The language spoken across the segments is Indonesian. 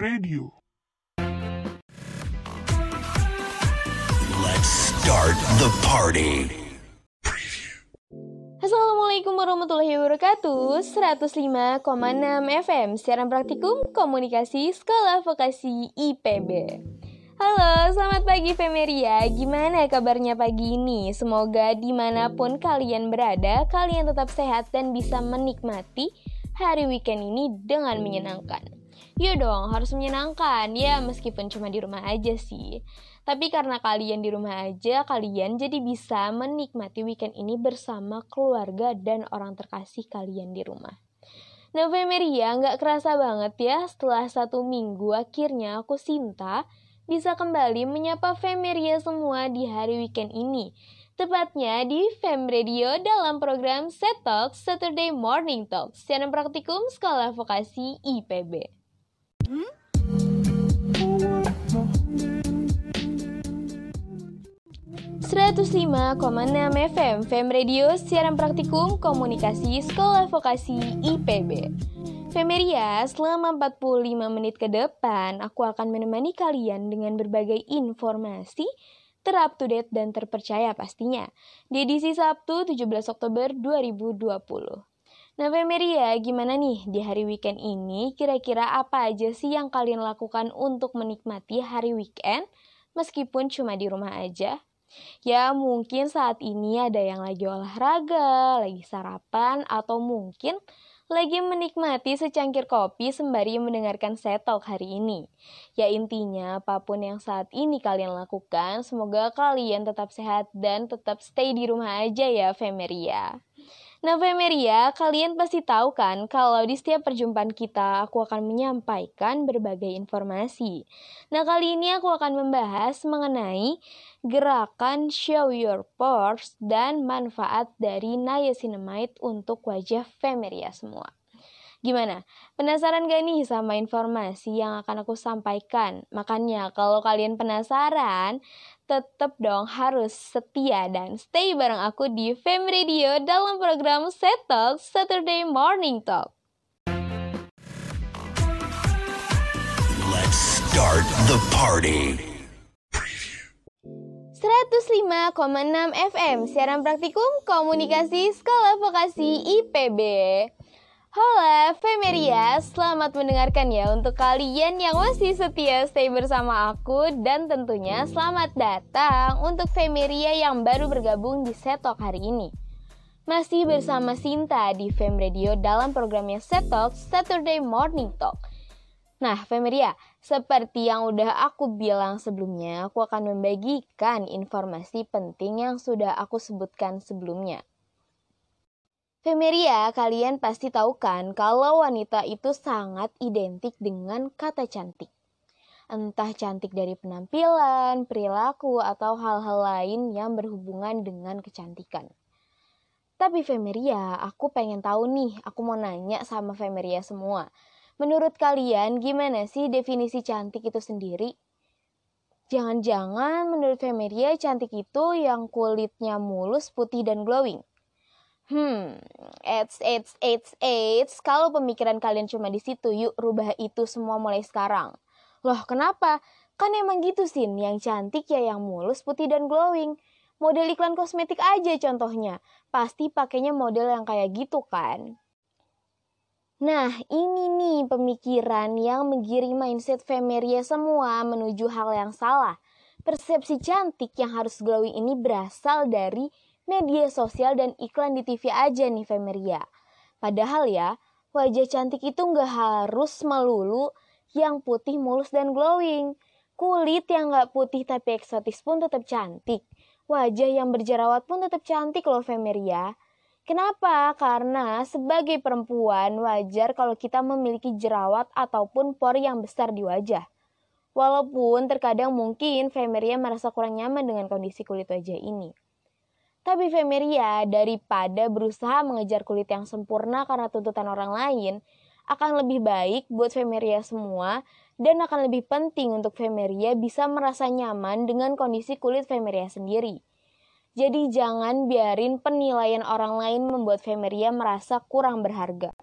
Radio. Let's start the party. Assalamualaikum warahmatullahi wabarakatuh 105,6 FM Siaran praktikum komunikasi sekolah vokasi IPB Halo, selamat pagi Femeria Gimana kabarnya pagi ini? Semoga di mana pun kalian berada Kalian tetap sehat dan bisa menikmati hari weekend ini dengan menyenangkan Yuk dong, harus menyenangkan Ya, meskipun cuma di rumah aja sih tapi karena kalian di rumah aja, kalian jadi bisa menikmati weekend ini bersama keluarga dan orang terkasih kalian di rumah. Nah, Femeria, nggak kerasa banget ya setelah satu minggu akhirnya aku Sinta bisa kembali menyapa Femeria semua di hari weekend ini. Tepatnya di Fem Radio dalam program Set Talk Saturday Morning Talk, siaran praktikum Sekolah Vokasi IPB. Hmm? 105,6 FM Fem Radio siaran praktikum komunikasi Sekolah Vokasi IPB. Femeria, selama 45 menit ke depan aku akan menemani kalian dengan berbagai informasi terup to date dan terpercaya pastinya di edisi Sabtu 17 Oktober 2020. Nah Femeria, gimana nih di hari weekend ini? Kira-kira apa aja sih yang kalian lakukan untuk menikmati hari weekend meskipun cuma di rumah aja? Ya mungkin saat ini ada yang lagi olahraga, lagi sarapan, atau mungkin lagi menikmati secangkir kopi sembari mendengarkan setok hari ini. Ya intinya apa pun yang saat ini kalian lakukan, semoga kalian tetap sehat dan tetap stay di rumah aja ya Femeria. Nah, Femeria, kalian pasti tahu kan kalau di setiap perjumpaan kita aku akan menyampaikan berbagai informasi. Nah, kali ini aku akan membahas mengenai gerakan show your pores dan manfaat dari niacinamide untuk wajah Femeria semua. Gimana? Penasaran gak nih sama informasi yang akan aku sampaikan? Makanya kalau kalian penasaran, tetap dong harus setia dan stay bareng aku di Fem Radio dalam program Set Talk Saturday Morning Talk. Let's start the party. 105,6 FM Siaran Praktikum Komunikasi Sekolah Vokasi IPB Halo Femeria, selamat mendengarkan ya untuk kalian yang masih setia stay bersama aku dan tentunya selamat datang untuk Femeria yang baru bergabung di Setok hari ini. Masih bersama Sinta di Fem Radio dalam programnya Setok Saturday Morning Talk. Nah, Femeria, seperti yang udah aku bilang sebelumnya, aku akan membagikan informasi penting yang sudah aku sebutkan sebelumnya. Femeria, kalian pasti tahu kan kalau wanita itu sangat identik dengan kata cantik. Entah cantik dari penampilan, perilaku, atau hal-hal lain yang berhubungan dengan kecantikan. Tapi Femeria, aku pengen tahu nih, aku mau nanya sama Femeria semua. Menurut kalian, gimana sih definisi cantik itu sendiri? Jangan-jangan menurut Femeria cantik itu yang kulitnya mulus, putih, dan glowing. Hmm, it's, it's, it's, it's. Kalau pemikiran kalian cuma di situ, yuk rubah itu semua mulai sekarang. Loh, kenapa? Kan emang gitu sih, yang cantik ya yang mulus, putih, dan glowing. Model iklan kosmetik aja contohnya. Pasti pakainya model yang kayak gitu kan. Nah, ini nih pemikiran yang menggiring mindset Femeria semua menuju hal yang salah. Persepsi cantik yang harus glowing ini berasal dari media sosial dan iklan di TV aja nih Femeria. Padahal ya, wajah cantik itu nggak harus melulu yang putih mulus dan glowing. Kulit yang nggak putih tapi eksotis pun tetap cantik. Wajah yang berjerawat pun tetap cantik loh Femeria. Kenapa? Karena sebagai perempuan wajar kalau kita memiliki jerawat ataupun pori yang besar di wajah. Walaupun terkadang mungkin Femeria merasa kurang nyaman dengan kondisi kulit wajah ini. Tapi Femeria, daripada berusaha mengejar kulit yang sempurna karena tuntutan orang lain, akan lebih baik buat Femeria semua dan akan lebih penting untuk Femeria bisa merasa nyaman dengan kondisi kulit Femeria sendiri. Jadi jangan biarin penilaian orang lain membuat Femeria merasa kurang berharga.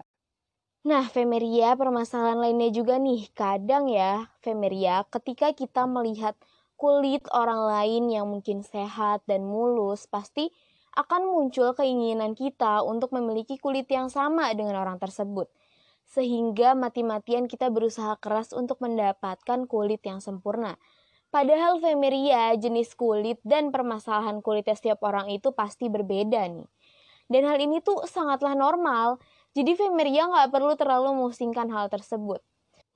Nah, Femeria, permasalahan lainnya juga nih. Kadang ya, Femeria, ketika kita melihat kulit orang lain yang mungkin sehat dan mulus, pasti akan muncul keinginan kita untuk memiliki kulit yang sama dengan orang tersebut. Sehingga mati-matian kita berusaha keras untuk mendapatkan kulit yang sempurna. Padahal Femeria, jenis kulit dan permasalahan kulitnya setiap orang itu pasti berbeda nih. Dan hal ini tuh sangatlah normal, jadi Femeria nggak perlu terlalu memusingkan hal tersebut.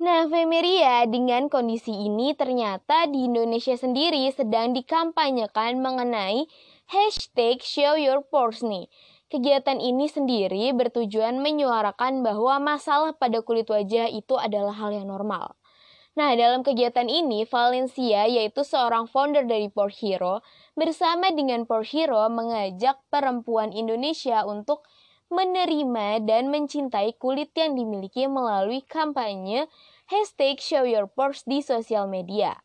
Nah, Femeria dengan kondisi ini ternyata di Indonesia sendiri sedang dikampanyekan mengenai hashtag show your pores nih. Kegiatan ini sendiri bertujuan menyuarakan bahwa masalah pada kulit wajah itu adalah hal yang normal. Nah, dalam kegiatan ini, Valencia, yaitu seorang founder dari Pore Hero, bersama dengan Pore Hero mengajak perempuan Indonesia untuk menerima dan mencintai kulit yang dimiliki melalui kampanye hashtag Show Your Pores di sosial media.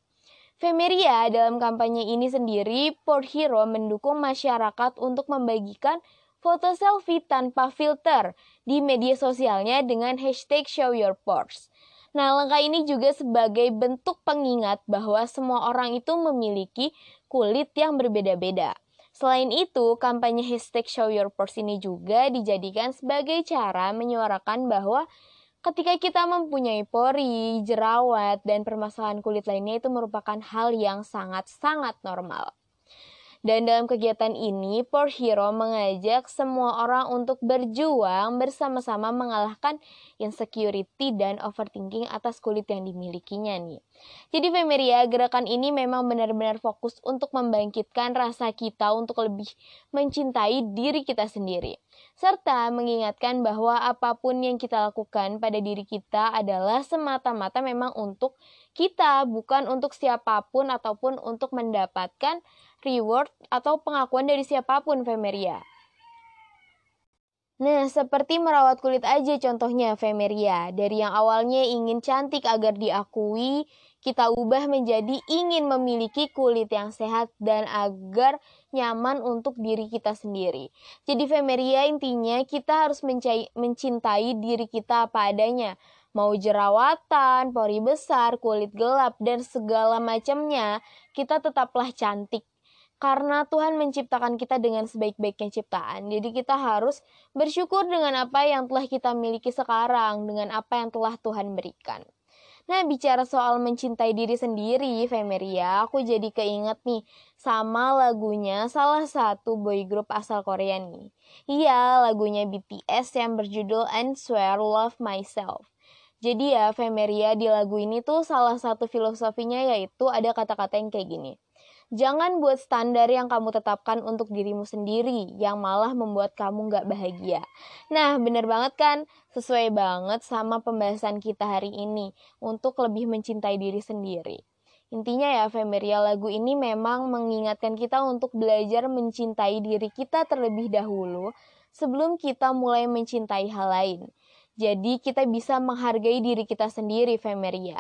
Femeria dalam kampanye ini sendiri, Pore Hero mendukung masyarakat untuk membagikan foto selfie tanpa filter di media sosialnya dengan hashtag Show Your Pores. Nah, langkah ini juga sebagai bentuk pengingat bahwa semua orang itu memiliki kulit yang berbeda-beda. Selain itu, kampanye hashtag show your pores ini juga dijadikan sebagai cara menyuarakan bahwa ketika kita mempunyai pori, jerawat, dan permasalahan kulit lainnya itu merupakan hal yang sangat-sangat normal. Dan dalam kegiatan ini, Power Hero mengajak semua orang untuk berjuang bersama-sama mengalahkan insecurity dan overthinking atas kulit yang dimilikinya nih. Jadi Femeria, gerakan ini memang benar-benar fokus untuk membangkitkan rasa kita untuk lebih mencintai diri kita sendiri. Serta mengingatkan bahwa apa pun yang kita lakukan pada diri kita adalah semata-mata memang untuk kita, bukan untuk siapa pun ataupun untuk mendapatkan reward, atau pengakuan dari siapa pun, Femeria. Nah, seperti merawat kulit aja contohnya, Femeria. Dari yang awalnya ingin cantik agar diakui, kita ubah menjadi ingin memiliki kulit yang sehat dan agar nyaman untuk diri kita sendiri. Jadi Femeria intinya kita harus mencintai diri kita apa adanya. Mau jerawatan, pori besar, kulit gelap, dan segala macamnya, kita tetaplah cantik karena Tuhan menciptakan kita dengan sebaik-baiknya ciptaan. Jadi kita harus bersyukur dengan apa yang telah kita miliki sekarang, dengan apa yang telah Tuhan berikan. Nah, bicara soal mencintai diri sendiri, Femeria, aku jadi keinget nih sama lagunya salah satu boy group asal Korea nih. Iya, lagunya BTS yang berjudul And Swear Love Myself. Jadi ya, Femeria di lagu ini tuh salah satu filosofinya yaitu ada kata-kata yang kayak gini. Jangan buat standar yang kamu tetapkan untuk dirimu sendiri, yang malah membuat kamu gak bahagia. Nah, bener banget kan? Sesuai banget sama pembahasan kita hari ini, untuk lebih mencintai diri sendiri. Intinya ya, Femeria lagu ini memang mengingatkan kita untuk belajar mencintai diri kita terlebih dahulu, sebelum kita mulai mencintai hal lain. Jadi kita bisa menghargai diri kita sendiri, Femeria.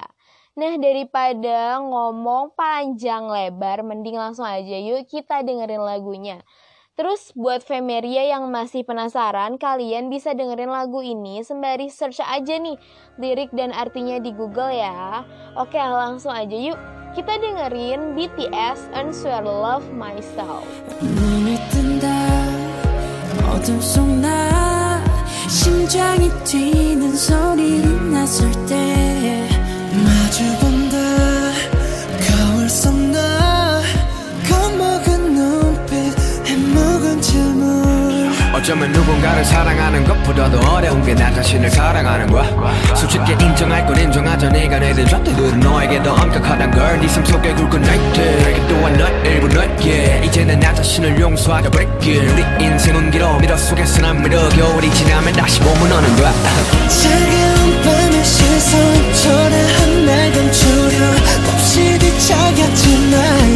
Nah, daripada ngomong panjang lebar, mending langsung aja yuk kita dengerin lagunya. Terus buat Femeria yang masih penasaran, kalian bisa dengerin lagu ini sembari search aja nih lirik dan artinya di Google ya. Oke, langsung aja yuk. Kita dengerin BTS and Swear Love Myself. 심장이 뛰는 소리를 났을 때 마주 본다. 거울 속너 겁먹은 눈빛 해묵은 질문. 어쩌면 누군가를 사랑하는 것보다도 어려운 게 나 자신을 사랑하는 거야. 솔직히 인정할 건 인정하자. 네가 내든 잣대들은 너에게 더 엄격하단 걸네 삶 속에 굵은 나이트 또한 너 일부 너에게 이제는 나 자신을 용서하자 break 우리 인생은 길어. 미러 속에서 난 미러 겨울이 지나면 다시 봄은 오는 거야? 차가 곁을 날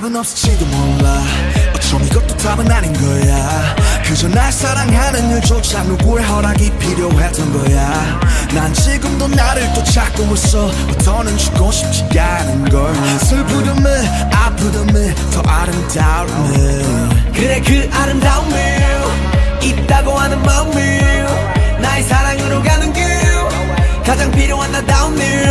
답은 없을지도 몰라. 어쩜 이것도 답은 아닌 거야. 그저 날 사랑하는 일조차 누구의 허락이 필요했던 거야. 난 지금도 나를 또 찾고 있어. 더는 죽고 싶지 않은 걸. 슬프듬을 아프듬을 더 아름다움을. 그래 그 아름다움을 있다고 하는 마음을 나의 사랑으로 가는 길 가장 필요한 나다운 일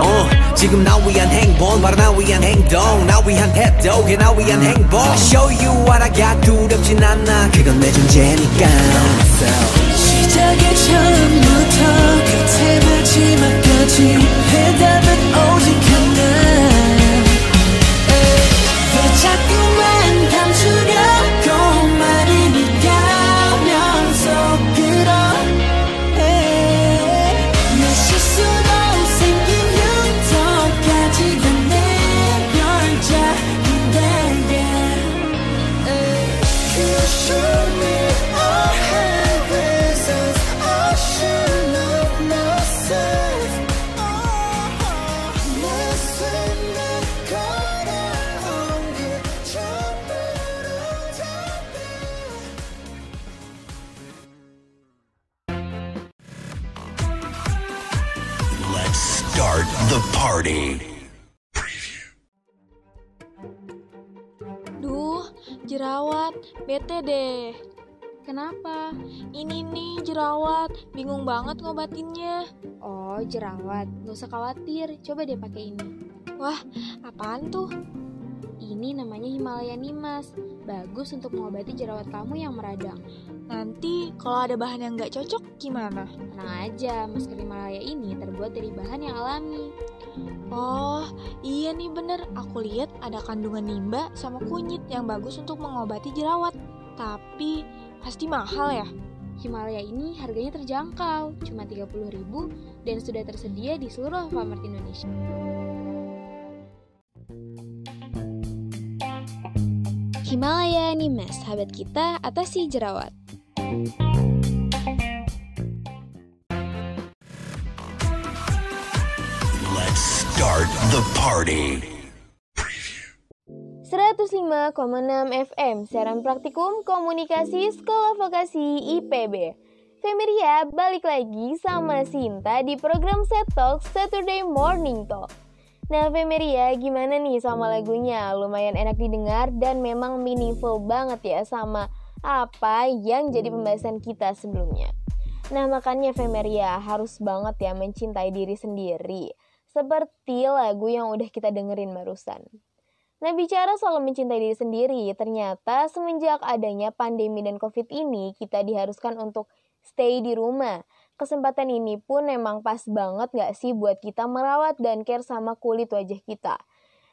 어, 지금 나 위한 행복 바로 나 위한 행동. 나 위한 태도 그게 나 위한 행복. I show you what I got 두렵진 않아. 그건 내 존재니까. 시작의 처음부터 끝의 마지막까지. 해답은 오직 하나 Kenapa? Ini nih jerawat, bingung banget ngobatinnya. Oh, jerawat, gak usah khawatir, coba deh pakai ini. Wah, apaan tuh? Ini namanya Himalaya Nimas, bagus untuk mengobati jerawat kamu yang meradang. Nanti kalau ada bahan yang nggak cocok gimana? Tenang aja, masker Himalaya ini terbuat dari bahan yang alami. Oh, iya nih bener. Aku lihat ada kandungan nimba sama kunyit yang bagus untuk mengobati jerawat. Tapi pasti mahal ya? Himalaya ini harganya terjangkau, cuma 30.000 dan sudah tersedia di seluruh Alfamart Indonesia. Himalaya Nimas, sahabat kita atasi jerawat. Let's start the party. 105,6 FM, siaran praktikum komunikasi Sekolah Vokasi IPB. Femiria balik lagi sama Sinta di program Set Talk Saturday Morning Talk. Nah Femeria gimana nih sama lagunya? Lumayan enak didengar dan memang meaningful banget ya sama apa yang jadi pembahasan kita sebelumnya. Nah makanya Femeria harus banget ya mencintai diri sendiri. Seperti lagu yang udah kita dengerin barusan. Nah bicara soal mencintai diri sendiri, ternyata semenjak adanya pandemi dan covid ini kita diharuskan untuk stay di rumah. Kesempatan ini pun memang pas banget gak sih buat kita merawat dan care sama kulit wajah kita.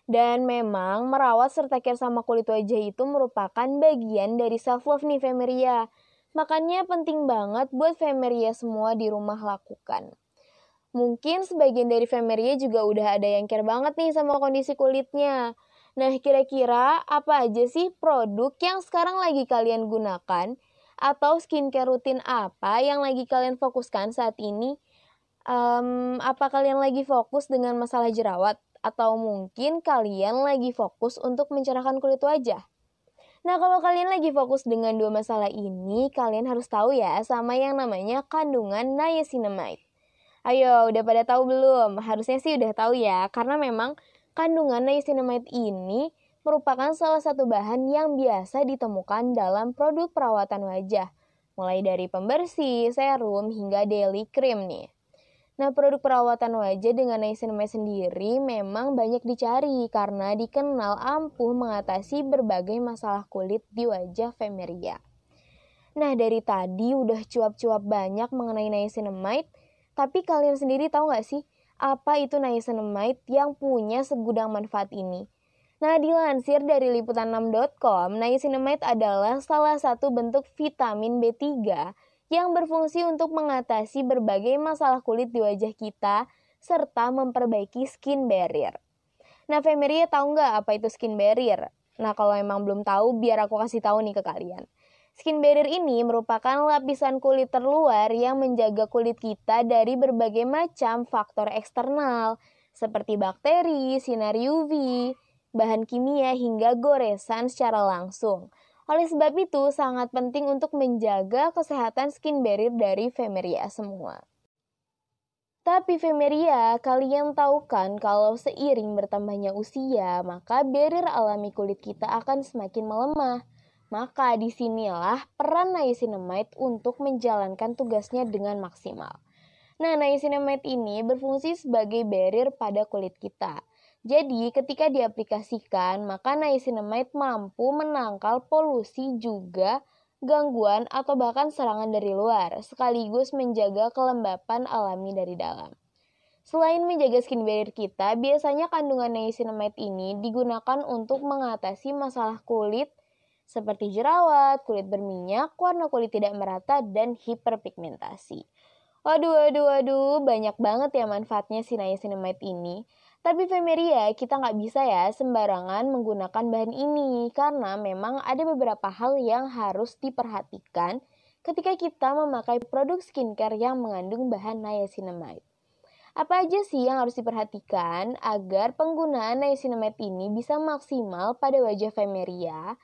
Dan memang merawat serta care sama kulit wajah itu merupakan bagian dari self love nih Femeria. Makanya penting banget buat Femeria semua di rumah lakukan. Mungkin sebagian dari Femeria juga udah ada yang care banget nih sama kondisi kulitnya. Nah, kira-kira apa aja sih produk yang sekarang lagi kalian gunakan? Atau skincare rutin apa yang lagi kalian fokuskan saat ini? Em, apa kalian lagi fokus dengan masalah jerawat? Atau mungkin kalian lagi fokus untuk mencerahkan kulit wajah? Nah, kalau kalian lagi fokus dengan dua masalah ini, kalian harus tahu ya sama yang namanya kandungan niacinamide. Ayo, udah pada tahu belum? Harusnya sih udah tahu ya, karena memang kandungan niacinamide ini merupakan salah satu bahan yang biasa ditemukan dalam produk perawatan wajah, mulai dari pembersih, serum, hingga daily cream nih. Nah, produk perawatan wajah dengan niacinamide sendiri memang banyak dicari karena dikenal ampuh mengatasi berbagai masalah kulit di wajah Femeria. Nah, dari tadi udah cuap-cuap banyak mengenai niacinamide, tapi kalian sendiri tahu nggak sih apa itu niacinamide yang punya segudang manfaat ini? Nah, dilansir dari liputan6.com, niacinamide adalah salah satu bentuk vitamin B3 yang berfungsi untuk mengatasi berbagai masalah kulit di wajah kita serta memperbaiki skin barrier. Nah, Femeria tahu nggak apa itu skin barrier? Nah, kalau emang belum tahu, biar aku kasih tahu nih ke kalian. Skin barrier ini merupakan lapisan kulit terluar yang menjaga kulit kita dari berbagai macam faktor eksternal, seperti bakteri, sinar UV, bahan kimia hingga goresan secara langsung. Oleh sebab itu, sangat penting untuk menjaga kesehatan skin barrier dari Femeria semua. Tapi Femeria, kalian tahu kan kalau seiring bertambahnya usia, maka barrier alami kulit kita akan semakin melemah. Maka di sinilah peran niacinamide untuk menjalankan tugasnya dengan maksimal. Nah, niacinamide ini berfungsi sebagai barrier pada kulit kita. Jadi, ketika diaplikasikan, maka niacinamide mampu menangkal polusi juga gangguan atau bahkan serangan dari luar, sekaligus menjaga kelembapan alami dari dalam. Selain menjaga skin barrier kita, biasanya kandungan niacinamide ini digunakan untuk mengatasi masalah kulit seperti jerawat, kulit berminyak, warna kulit tidak merata, dan hiperpigmentasi. Waduh, waduh, waduh, banyak banget ya manfaatnya si niacinamide ini. Tapi Femeria, kita nggak bisa ya sembarangan menggunakan bahan ini karena memang ada beberapa hal yang harus diperhatikan ketika kita memakai produk skincare yang mengandung bahan niacinamide. Apa aja sih yang harus diperhatikan agar penggunaan niacinamide ini bisa maksimal pada wajah Femeria?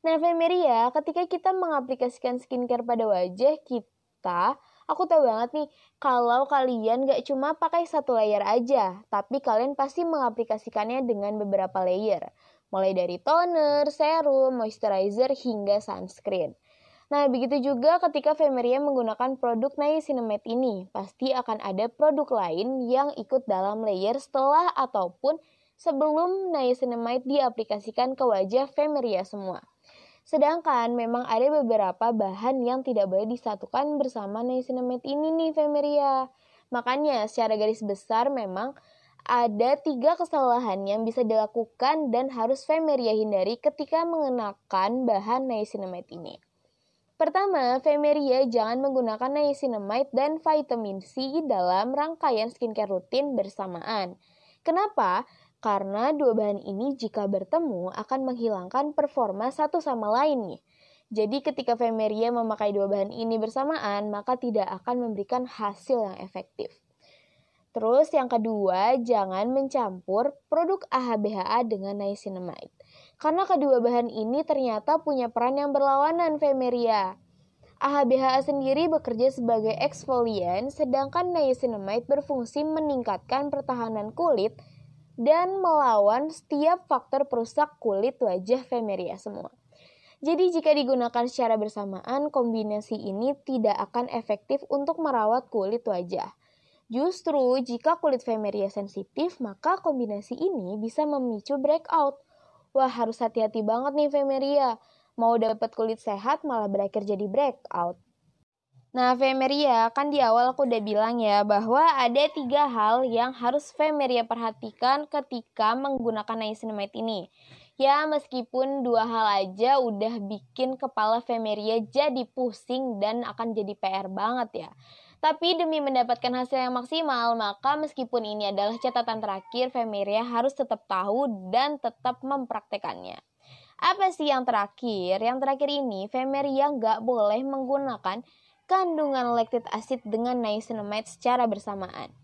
Nah, Femeria, ketika kita mengaplikasikan skincare pada wajah kita, Aku tahu banget nih, kalau kalian gak cuma pakai satu layer aja, tapi kalian pasti mengaplikasikannya dengan beberapa layer. Mulai dari toner, serum, moisturizer, hingga sunscreen. Nah, begitu juga ketika Femeria menggunakan produk niacinamide ini, pasti akan ada produk lain yang ikut dalam layer setelah ataupun sebelum niacinamide diaplikasikan ke wajah Femeria semua. Sedangkan memang ada beberapa bahan yang tidak boleh disatukan bersama niacinamide ini nih Femeria. Makanya secara garis besar memang ada tiga kesalahan yang bisa dilakukan dan harus Femeria hindari ketika mengenakan bahan niacinamide ini. Pertama, Femeria jangan menggunakan niacinamide dan vitamin C dalam rangkaian skincare rutin bersamaan. Kenapa? Karena dua bahan ini jika bertemu akan menghilangkan performa satu sama lain. Jadi ketika Femeria memakai dua bahan ini bersamaan, maka tidak akan memberikan hasil yang efektif. Terus yang kedua, jangan mencampur produk AHBHA dengan niacinamide. Karena kedua bahan ini ternyata punya peran yang berlawanan Femeria. AHBHA sendiri bekerja sebagai eksfolian, sedangkan niacinamide berfungsi meningkatkan pertahanan kulit dan melawan setiap faktor perusak kulit wajah Femeria semua. Jadi jika digunakan secara bersamaan, kombinasi ini tidak akan efektif untuk merawat kulit wajah. Justru jika kulit Femeria sensitif, maka kombinasi ini bisa memicu breakout. Wah, harus hati-hati banget nih Femeria. Mau dapat kulit sehat malah berakhir jadi breakout. Nah, Femeria, kan di awal aku udah bilang ya bahwa ada tiga hal yang harus Femeria perhatikan ketika menggunakan niacinamide ini. Ya, meskipun dua hal aja udah bikin kepala Femeria jadi pusing dan akan jadi PR banget ya. Tapi demi mendapatkan hasil yang maksimal, maka meskipun ini adalah catatan terakhir, Femeria harus tetap tahu dan tetap mempraktekannya. Apa sih yang terakhir? Yang terakhir ini, Femeria nggak boleh menggunakan kandungan lactic acid dengan niacinamide secara bersamaan.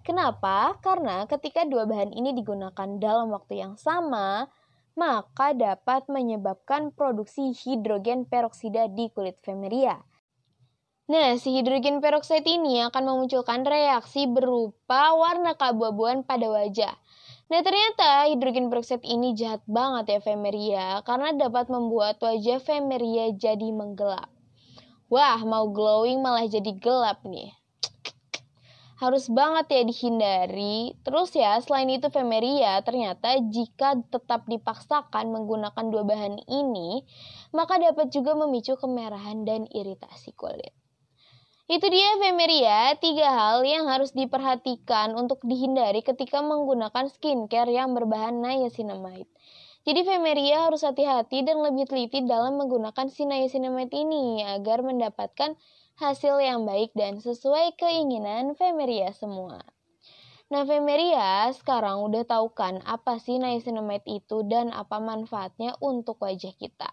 Kenapa? Karena ketika dua bahan ini digunakan dalam waktu yang sama, maka dapat menyebabkan produksi hidrogen peroksida di kulit Femeria. Nah, si hidrogen peroksida ini akan memunculkan reaksi berupa warna keabu-abuan pada wajah. Nah, ternyata hidrogen peroksida ini jahat banget ya Femeria, karena dapat membuat wajah Femeria jadi menggelap. Wah, mau glowing malah jadi gelap nih. Harus banget ya dihindari. Terus ya, selain itu Femeria, ternyata jika tetap dipaksakan menggunakan dua bahan ini, maka dapat juga memicu kemerahan dan iritasi kulit. Itu dia Femeria, tiga hal yang harus diperhatikan untuk dihindari ketika menggunakan skincare yang berbahan niacinamide. Jadi Femeria harus hati-hati dan lebih teliti dalam menggunakan niacinamide ini agar mendapatkan hasil yang baik dan sesuai keinginan Femeria semua. Nah, Femeria sekarang udah tahu kan apa sih niacinamide itu dan apa manfaatnya untuk wajah kita.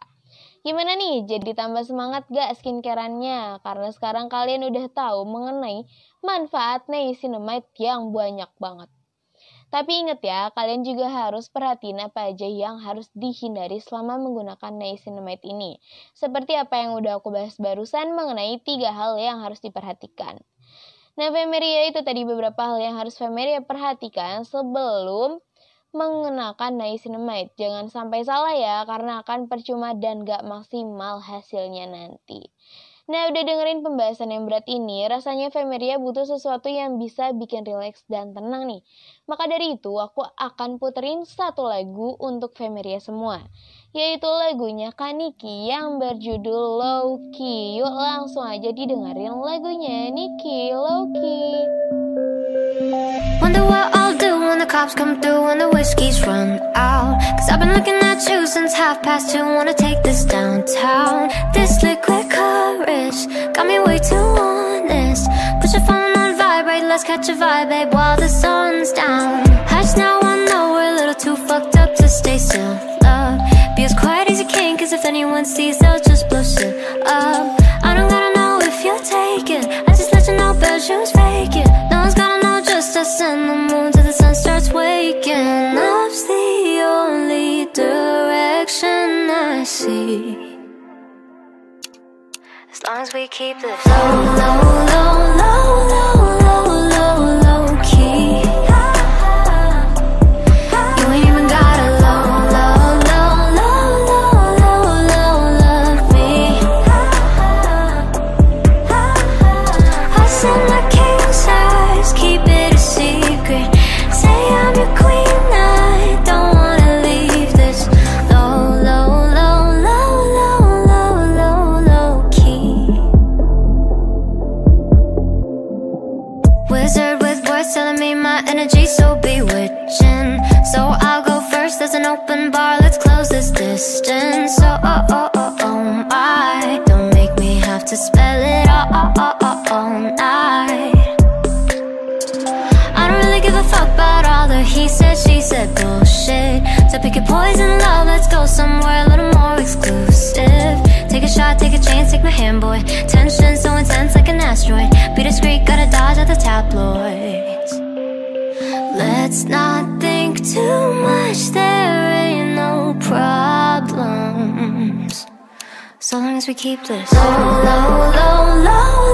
Gimana nih, jadi tambah semangat gak skincareannya? Karena sekarang kalian udah tahu mengenai manfaat niacinamide yang banyak banget. Tapi ingat ya, kalian juga harus perhatiin apa aja yang harus dihindari selama menggunakan niacinamide ini. Seperti apa yang udah aku bahas barusan mengenai tiga hal yang harus diperhatikan. Nah, Femeria itu tadi beberapa hal yang harus Femeria perhatikan sebelum mengenakan niacinamide. Jangan sampai salah ya, karena akan percuma dan gak maksimal hasilnya nanti. Nah, udah dengerin pembahasan yang berat ini, rasanya Femeria butuh sesuatu yang bisa bikin rileks dan tenang nih. Maka dari itu, aku akan puterin satu lagu untuk Femeria semua, yaitu lagunya Kaniki yang berjudul Low Key. Yuk langsung aja didengerin lagunya Niki Low Key. Wonder what I'll do cops come through and the whiskey's run out. Cause I've been looking at you since half past two. Wanna take this downtown. This liquid courage got me way too honest. Put your phone on vibrate, let's catch a vibe, babe, while the sun's down. Hush now, I know we're a little too fucked up to stay still. Love, be as quiet as you can, cause if anyone sees, they'll just blow shit up. I don't gotta know if you'll take it. I just let you know, bad shoes fake it. Us and the moon till the sun starts waking. Love's the only direction I see. As long as we keep this low, low, low, low, low, low, low, low So long as we keep this. Low, low, low, low,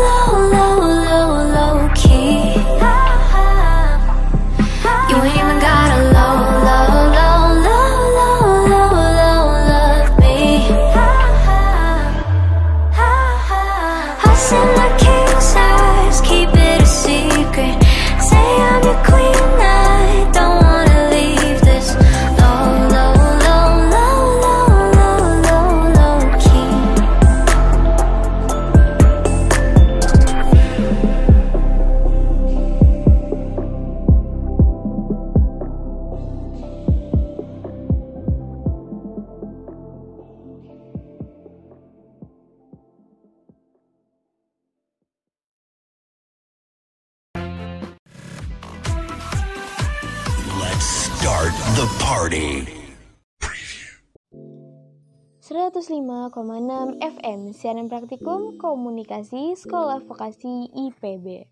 105,6 FM Siaran Praktikum Komunikasi Sekolah Vokasi IPB.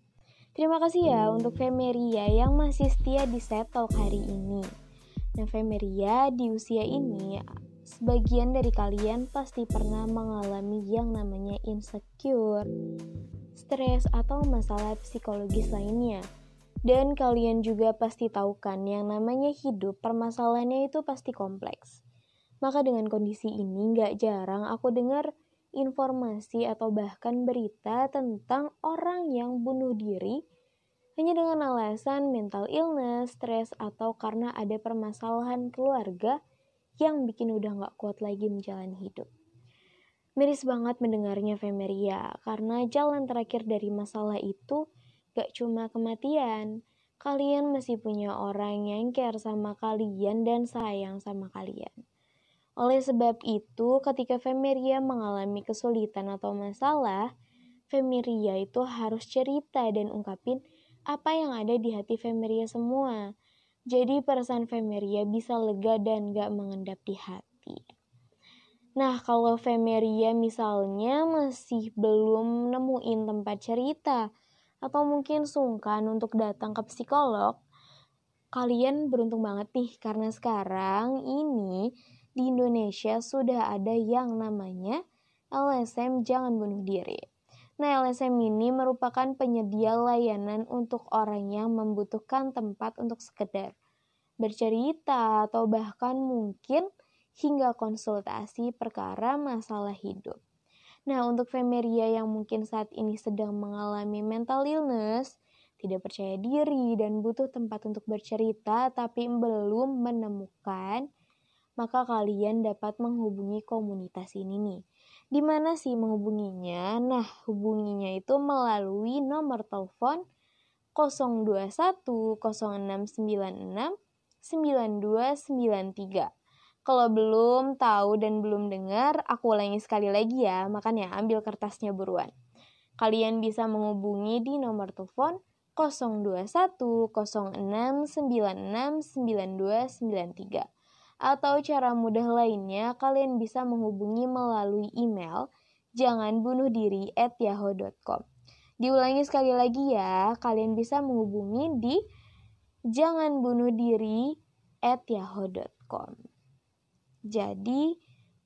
Terima kasih ya untuk Femeria yang masih setia di set talk hari ini. Nah, Femeria di usia ini sebagian dari kalian pasti pernah mengalami yang namanya insecure, stres atau masalah psikologis lainnya. Dan kalian juga pasti tahu kan yang namanya hidup permasalahannya itu pasti kompleks. Maka dengan kondisi ini nggak jarang aku dengar informasi atau bahkan berita tentang orang yang bunuh diri hanya dengan alasan mental illness, stres, atau karena ada permasalahan keluarga yang bikin udah nggak kuat lagi menjalani hidup. Miris banget mendengarnya Femeria, karena jalan terakhir dari masalah itu gak cuma kematian. Kalian masih punya orang yang care sama kalian dan sayang sama kalian. Oleh sebab itu, ketika Femeria mengalami kesulitan atau masalah, Femeria itu harus cerita dan ungkapin apa yang ada di hati Femeria semua. Jadi perasaan Femeria bisa lega dan gak mengendap di hati. Nah, kalau Femeria misalnya masih belum nemuin tempat cerita, atau mungkin sungkan untuk datang ke psikolog, Kalian beruntung banget nih karena sekarang ini di Indonesia sudah ada yang namanya LSM Jangan Bunuh Diri. Nah, LSM ini merupakan penyedia layanan untuk orang yang membutuhkan tempat untuk sekedar bercerita atau bahkan mungkin hingga konsultasi perkara masalah hidup. Nah, untuk Femeria yang mungkin saat ini sedang mengalami mental illness, tidak percaya diri, dan butuh tempat untuk bercerita tapi belum menemukan, maka kalian dapat menghubungi komunitas ini nih. Di mana sih menghubunginya? Nah, hubunginya itu melalui nomor telepon 021 0696 9293. Kalau belum tahu dan belum dengar, aku ulangi sekali lagi ya, makanya ambil kertasnya buruan. Kalian bisa menghubungi di nomor telepon 02106969293 atau cara mudah lainnya kalian bisa menghubungi melalui email jangan bunuh diri at yahoo.com diulangi sekali lagi ya kalian bisa menghubungi di jangan bunuh diri at yahoo.com jadi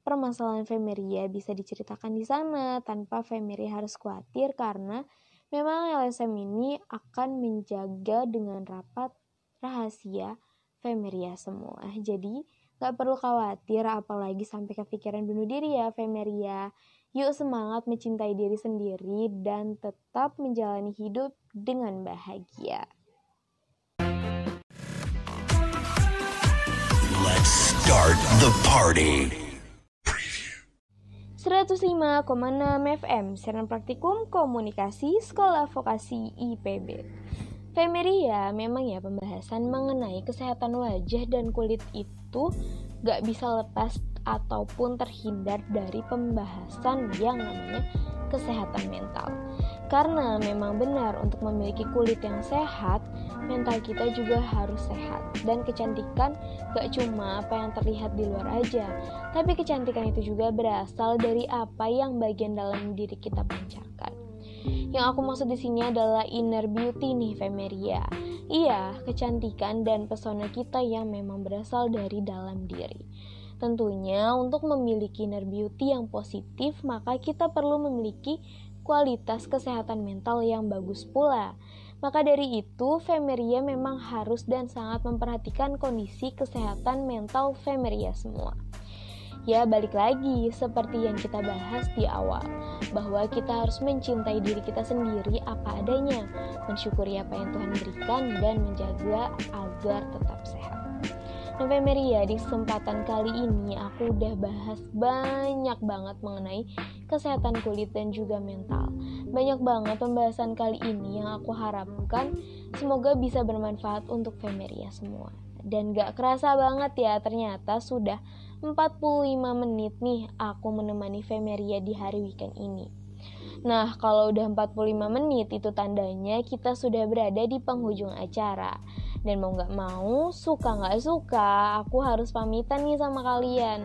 permasalahan Femeria bisa diceritakan di sana tanpa Femeria harus khawatir karena Memang LSM ini akan menjaga dengan rapat rahasia Femeria semua. Jadi gak perlu khawatir apalagi sampai kepikiran bunuh diri ya Femeria. Yuk semangat mencintai diri sendiri dan tetap menjalani hidup dengan bahagia. Let's start the party. 105,6 FM Siaran Praktikum Komunikasi Sekolah Vokasi IPB Femeria memang ya pembahasan mengenai kesehatan wajah dan kulit itu gak bisa lepas ataupun terhindar dari pembahasan yang namanya kesehatan mental karena memang benar untuk memiliki kulit yang sehat, mental kita juga harus sehat. Dan kecantikan gak cuma apa yang terlihat di luar aja, tapi kecantikan itu juga berasal dari apa yang bagian dalam diri kita pancarkan. Yang aku maksud di sini adalah inner beauty nih Femeria. Iya, kecantikan dan pesona kita yang memang berasal dari dalam diri. Tentunya untuk memiliki inner beauty yang positif, maka kita perlu memiliki kualitas kesehatan mental yang bagus pula. Maka dari itu, Femeria memang harus dan sangat memperhatikan kondisi kesehatan mental Femeria semua. Ya, balik lagi seperti yang kita bahas di awal, bahwa kita harus mencintai diri kita sendiri apa adanya, mensyukuri apa yang Tuhan berikan, dan menjaga agar tetap sehat. Novemberia, di kesempatan kali ini aku udah bahas banyak banget mengenai kesehatan kulit dan juga mental. Banyak banget pembahasan kali ini yang aku harapkan semoga bisa bermanfaat untuk Femeria semua. Dan gak kerasa banget ya ternyata sudah 45 menit nih aku menemani Femeria di hari weekend ini. Nah, kalau udah 45 menit itu tandanya kita sudah berada di penghujung acara. Dan mau gak mau, suka gak suka, aku harus pamitan nih sama kalian.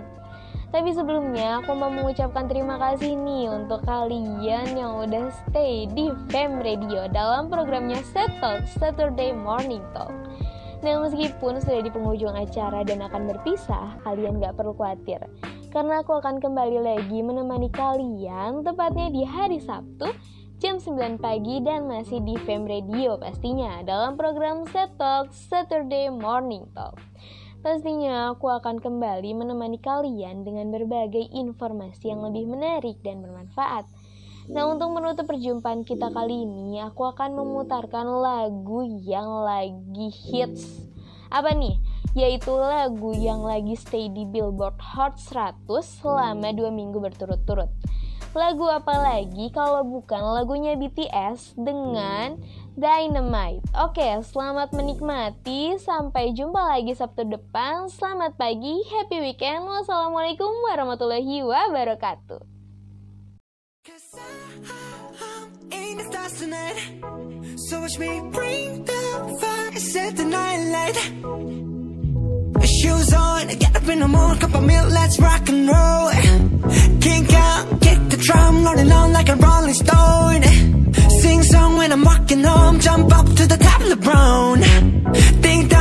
Tapi sebelumnya aku mau mengucapkan terima kasih nih untuk kalian yang udah stay di Fem Radio dalam programnya Set Talk Saturday Morning Talk. Nah meskipun sudah di penghujung acara dan akan berpisah, kalian gak perlu khawatir. Karena aku akan kembali lagi menemani kalian tepatnya di hari Sabtu jam 9 pagi dan masih di Fem Radio pastinya dalam program Set Talk Saturday Morning Talk. Pastinya aku akan kembali menemani kalian dengan berbagai informasi yang lebih menarik dan bermanfaat. Nah untuk menutup perjumpaan kita kali ini aku akan memutarkan lagu yang lagi hits Apa nih? Yaitu lagu yang lagi stay di Billboard Hot 100 selama dua minggu berturut-turut Lagu apa lagi kalau bukan lagunya BTS dengan Dynamite. Oke, selamat menikmati. Sampai jumpa lagi Sabtu depan. Selamat pagi, happy weekend. Wassalamualaikum warahmatullahi wabarakatuh. Shoes on, get up in the morning, cup of milk, let's rock and roll. Kink out, kick the drum, rolling on like a rolling stone. Sing song when I'm walking home, jump up to the top of the brown. Ding dong,